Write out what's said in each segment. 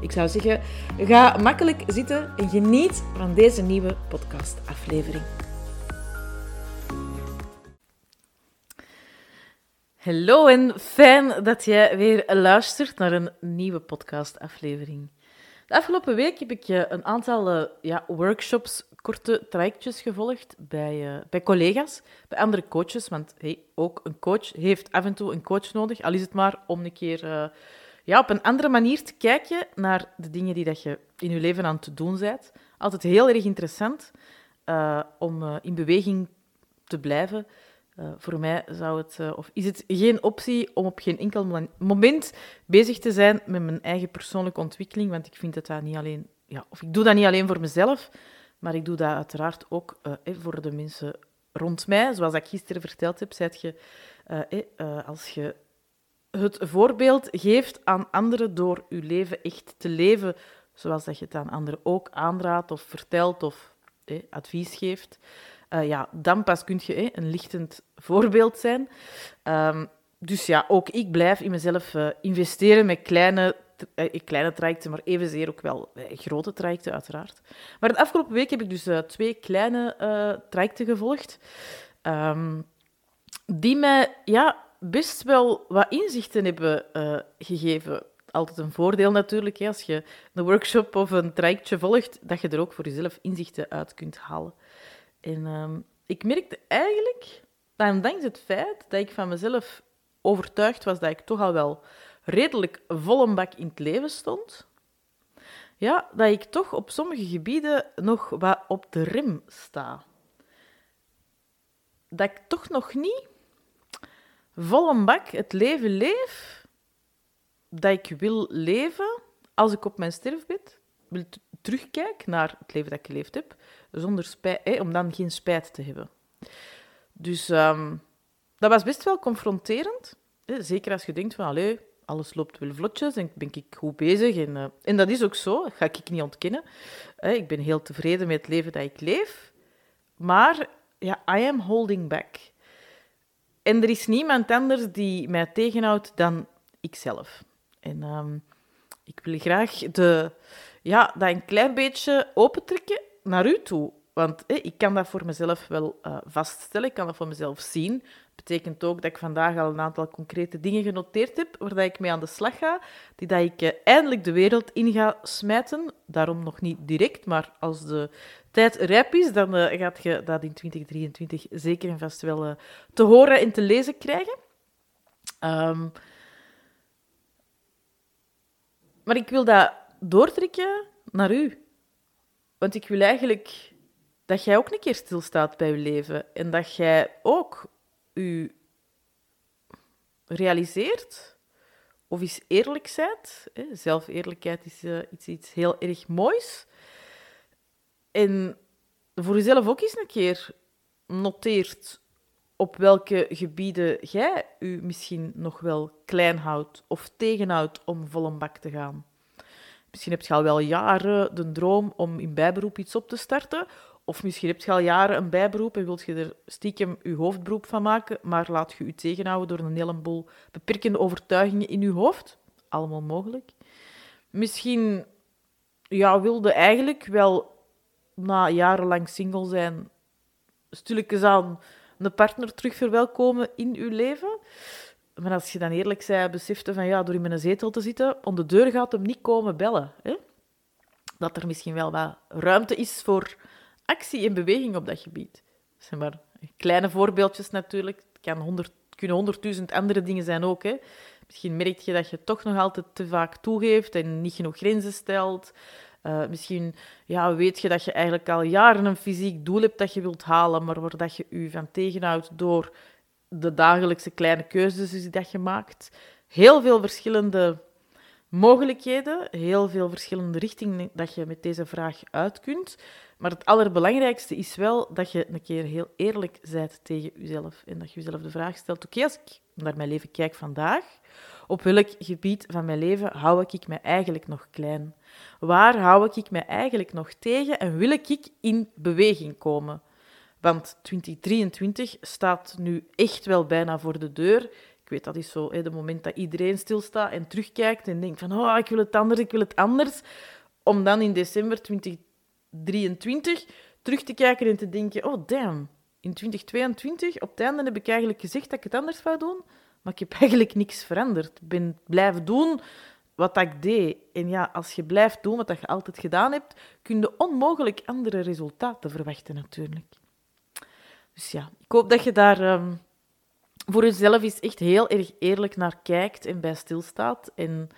Ik zou zeggen, ga makkelijk zitten en geniet van deze nieuwe podcastaflevering. Hallo en fijn dat jij weer luistert naar een nieuwe podcastaflevering. De afgelopen week heb ik een aantal eh, ja, workshops, korte trajectjes gevolgd bij, uh, bij collega's, bij andere coaches. Want ook een coach heeft af en toe een coach nodig, al is het maar om een keer uh, ja, op een andere manier te kijken naar de dingen die dat je in je leven aan het doen bent. Altijd heel erg interessant uh, om uh, in beweging te blijven. Uh, voor mij zou het, of is het geen optie om op geen enkel moment bezig te zijn met mijn eigen persoonlijke ontwikkeling, want ik vind dat dat niet alleen, ja, of ik doe dat niet alleen voor mezelf, maar ik doe dat uiteraard ook voor de mensen rond mij. Zoals ik gisteren verteld heb, zei je, als je het voorbeeld geeft aan anderen door uw leven echt te leven zoals dat je het aan anderen ook aanraadt of vertelt of eh, advies geeft, uh, ja, dan pas kun je eh, een lichtend voorbeeld zijn. Um, dus ja, ook ik blijf in mezelf uh, investeren met kleine, kleine trajecten, maar evenzeer ook wel grote trajecten, uiteraard. Maar de afgelopen week heb ik dus twee kleine trajecten gevolgd, um, die mij ja, best wel wat inzichten hebben uh, gegeven. Altijd een voordeel natuurlijk, hè, als je een workshop of een trajectje volgt, dat je er ook voor jezelf inzichten uit kunt halen. En uh, ik merkte eigenlijk, ondanks het feit dat ik van mezelf overtuigd was dat ik toch al wel redelijk vol een bak in het leven stond, ja, dat ik toch op sommige gebieden nog wat op de rem sta. Dat ik toch nog niet vol een bak het leven leef dat ik wil leven als ik op mijn sterfbed wil terugkijk naar het leven dat ik geleefd heb, zonder spijt, om dan geen spijt te hebben. Dus um, dat was best wel confronterend. Zeker als je denkt van, allee, alles loopt wel vlotjes en ben ik goed bezig. En, uh, en dat is ook zo, dat ga ik niet ontkennen. Ik ben heel tevreden met het leven dat ik leef. Maar ja, I am holding back. En er is niemand anders die mij tegenhoudt dan ikzelf. En um, ik wil graag de, ja, dat een klein beetje opentrekken naar u toe. Want ik kan dat voor mezelf wel uh, vaststellen, ik kan dat voor mezelf zien. betekent ook dat ik vandaag al een aantal concrete dingen genoteerd heb waar dat ik mee aan de slag ga, die dat ik uh, eindelijk de wereld in ga smijten. Daarom nog niet direct, maar als de tijd rijp is, dan uh, gaat je dat in 2023 zeker en vast wel uh, te horen en te lezen krijgen. Um, maar ik wil dat doortrekken naar u. Want ik wil eigenlijk dat jij ook een keer stilstaat bij je leven en dat jij ook u realiseert of eens eerlijk bent. Zelfeerlijkheid is uh, iets, iets heel erg moois. En voor jezelf ook eens een keer noteert op welke gebieden jij u misschien nog wel klein houdt of tegenhoudt om vol een bak te gaan. Misschien heb je al wel jaren de droom om in bijberoep iets op te starten. Of misschien heb je al jaren een bijberoep en wilt je er stiekem je hoofdberoep van maken, maar laat je je tegenhouden door een heleboel beperkende overtuigingen in je hoofd. Allemaal mogelijk. Misschien ja, wilde eigenlijk wel na jarenlang single zijn, stilletjes aan een partner terug verwelkomen in uw leven. Maar als je dan eerlijk zei, besefte van ja, door in mijn zetel te zitten, om de deur gaat hem niet komen bellen. Hè? Dat er misschien wel wat ruimte is voor actie en beweging op dat gebied. Zeg maar kleine voorbeeldjes natuurlijk. Het kan honderd, kunnen honderdduizend andere dingen zijn ook. Hè? Misschien merk je dat je toch nog altijd te vaak toegeeft en niet genoeg grenzen stelt. Uh, misschien ja, weet je dat je eigenlijk al jaren een fysiek doel hebt dat je wilt halen, maar waar dat je je van tegenhoudt door de dagelijkse kleine keuzes die dat je maakt. Heel veel verschillende mogelijkheden, heel veel verschillende richtingen dat je met deze vraag uit kunt. Maar het allerbelangrijkste is wel dat je een keer heel eerlijk bent tegen jezelf. En dat je jezelf de vraag stelt: oké, als ik naar mijn leven kijk vandaag, op welk gebied van mijn leven hou ik mij eigenlijk nog klein? Waar hou ik mij eigenlijk nog tegen en wil ik in beweging komen? Want 2023 staat nu echt wel bijna voor de deur. Ik weet, dat is zo, hè, de moment dat iedereen stilstaat en terugkijkt en denkt van, oh, ik wil het anders, ik wil het anders. Om dan in december 2023 terug te kijken en te denken, oh damn, in 2022, op het einde heb ik eigenlijk gezegd dat ik het anders zou doen, maar ik heb eigenlijk niks veranderd. Ik ben blijven doen wat ik deed. En ja, als je blijft doen wat je altijd gedaan hebt, kun je onmogelijk andere resultaten verwachten natuurlijk. Dus ja, ik hoop dat je daar ehm, voor jezelf eens echt heel erg eerlijk naar kijkt en bij stilstaat. En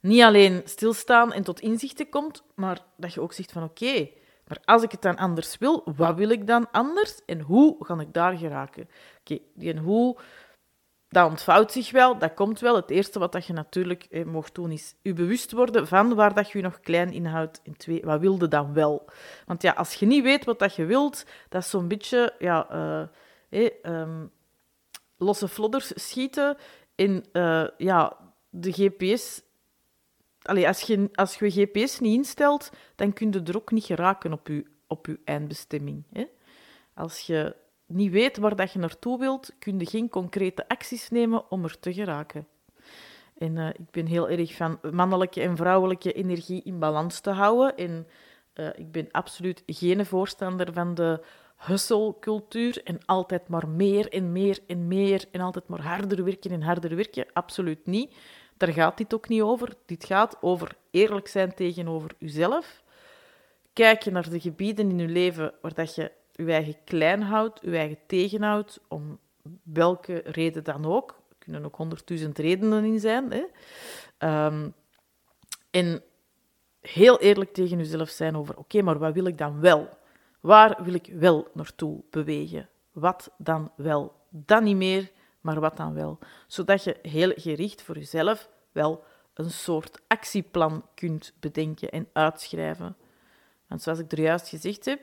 niet alleen stilstaan en tot inzichten komt, maar dat je ook zegt van oké, maar als ik het dan anders wil, wat wil ik dan anders en hoe ga ik daar geraken? Oké, en hoe dat ontvouwt zich wel, dat komt wel. Het eerste wat dat je natuurlijk eh, mocht doen, is je bewust worden van waar dat je nog klein inhoudt. En twee, wat wilde dan wel? Want ja, als je niet weet wat dat je wilt, dat is zo'n beetje ja, eh, eh, losse flodders schieten uh, ja, de GPS. Allee, als, je, als je GPS niet instelt, dan kun je er ook niet geraken op je, op je eindbestemming. Hè? Als je niet weet waar dat je naartoe wilt, kun je geen concrete acties nemen om er te geraken. En uh, ik ben heel erg van mannelijke en vrouwelijke energie in balans te houden. En uh, ik ben absoluut geen voorstander van de hustle-cultuur en altijd maar meer en meer en meer en altijd maar harder werken en harder werken. Absoluut niet. Daar gaat dit ook niet over. Dit gaat over eerlijk zijn tegenover uzelf. Kijken naar de gebieden in je leven waar dat je je eigen klein houdt, je eigen tegenhoudt, om welke reden dan ook. Er kunnen ook honderdduizend redenen in zijn. Hè? Um, en heel eerlijk tegen jezelf zijn over, oké, maar wat wil ik dan wel? Waar wil ik wel naartoe bewegen? Wat dan wel? Dan niet meer, maar wat dan wel? Zodat je heel gericht voor jezelf wel een soort actieplan kunt bedenken en uitschrijven. Want zoals ik er juist gezegd heb,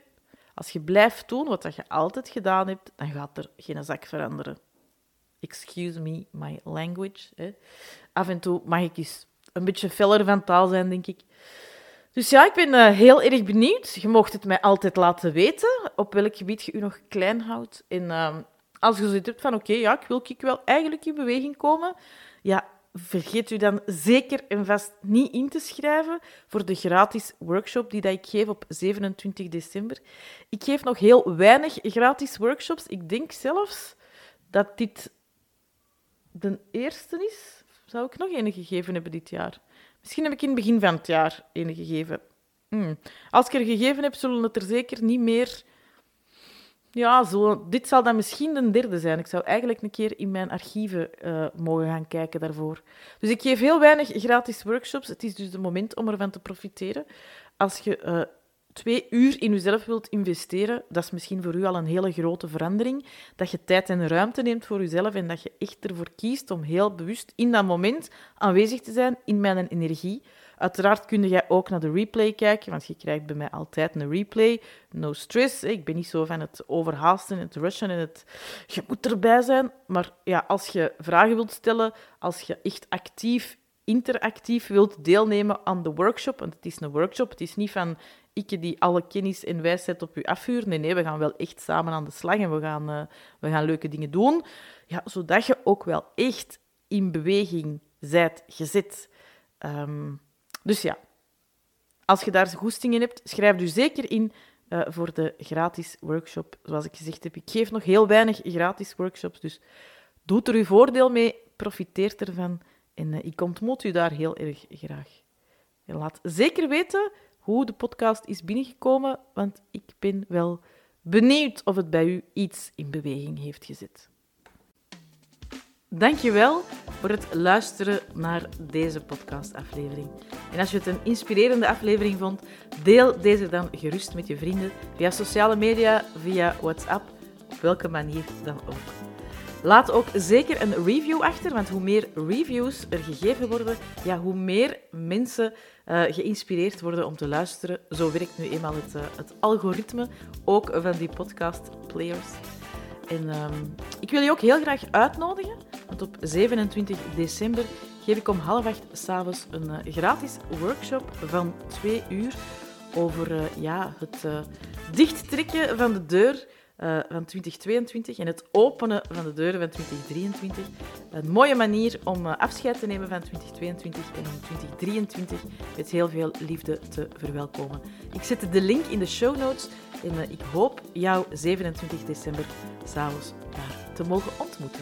als je blijft doen wat je altijd gedaan hebt, dan gaat er geen zak veranderen. Excuse me, my language. Af en toe mag ik eens een beetje feller van taal zijn, denk ik. Dus ja, ik ben uh, heel erg benieuwd. Je mocht het mij altijd laten weten op welk gebied je je nog klein houdt. En uh, als je zoiets hebt van, oké, ja, ik wil ik wel eigenlijk in beweging komen, ja, vergeet u dan zeker en vast niet in te schrijven voor de gratis workshop die dat ik geef op 27 december. Ik geef nog heel weinig gratis workshops. Ik denk zelfs dat dit de eerste is. Zou ik nog een gegeven hebben dit jaar? Misschien heb ik in het begin van het jaar een gegeven. Hmm. Als ik er gegeven heb, zullen het er zeker niet meer ja, zo, dit zal dan misschien de derde zijn. Ik zou eigenlijk een keer in mijn archieven uh, mogen gaan kijken daarvoor. Dus ik geef heel weinig gratis workshops. Het is dus het moment om ervan te profiteren. Als je uh, twee uur in jezelf wilt investeren, dat is misschien voor u al een hele grote verandering. Dat je tijd en ruimte neemt voor jezelf en dat je echt ervoor kiest om heel bewust in dat moment aanwezig te zijn in mijn energie. Uiteraard kun jij ook naar de replay kijken, want je krijgt bij mij altijd een replay. No stress. Ik ben niet zo van het overhaasten, het rushen en het... Je moet erbij zijn. Maar ja, als je vragen wilt stellen, als je echt actief, interactief wilt deelnemen aan de workshop, want het is een workshop, het is niet van ik die alle kennis en wijsheid op u afvuur. Nee, nee, we gaan wel echt samen aan de slag en we gaan, uh, we gaan leuke dingen doen. Ja, zodat je ook wel echt in beweging zijt gezet. Um, dus ja, als je daar goesting in hebt, schrijf je zeker in uh, voor de gratis workshop. Zoals ik gezegd heb, ik geef nog heel weinig gratis workshops, dus doe er uw voordeel mee, profiteer ervan en uh, ik ontmoet u daar heel erg graag. En laat zeker weten hoe de podcast is binnengekomen, want ik ben wel benieuwd of het bij u iets in beweging heeft gezet. Dankjewel voor het luisteren naar deze podcastaflevering. En als je het een inspirerende aflevering vond, deel deze dan gerust met je vrienden via sociale media, via WhatsApp, op welke manier dan ook. Laat ook zeker een review achter, want hoe meer reviews er gegeven worden, ja, hoe meer mensen uh, geïnspireerd worden om te luisteren. Zo werkt nu eenmaal het, uh, het algoritme, ook van die podcast players. En um, ik wil je ook heel graag uitnodigen, want op 27 december geef ik om half acht s'avonds een uh, gratis workshop van twee uur over ja, het dichttrekken van de deur uh, van 2022 en het openen van de deuren van 2023. Een mooie manier om uh, afscheid te nemen van 2022 en om 2023 met heel veel liefde te verwelkomen. Ik zet de link in de show notes en uh, ik hoop jou 27 december s'avonds daar te mogen ontmoeten.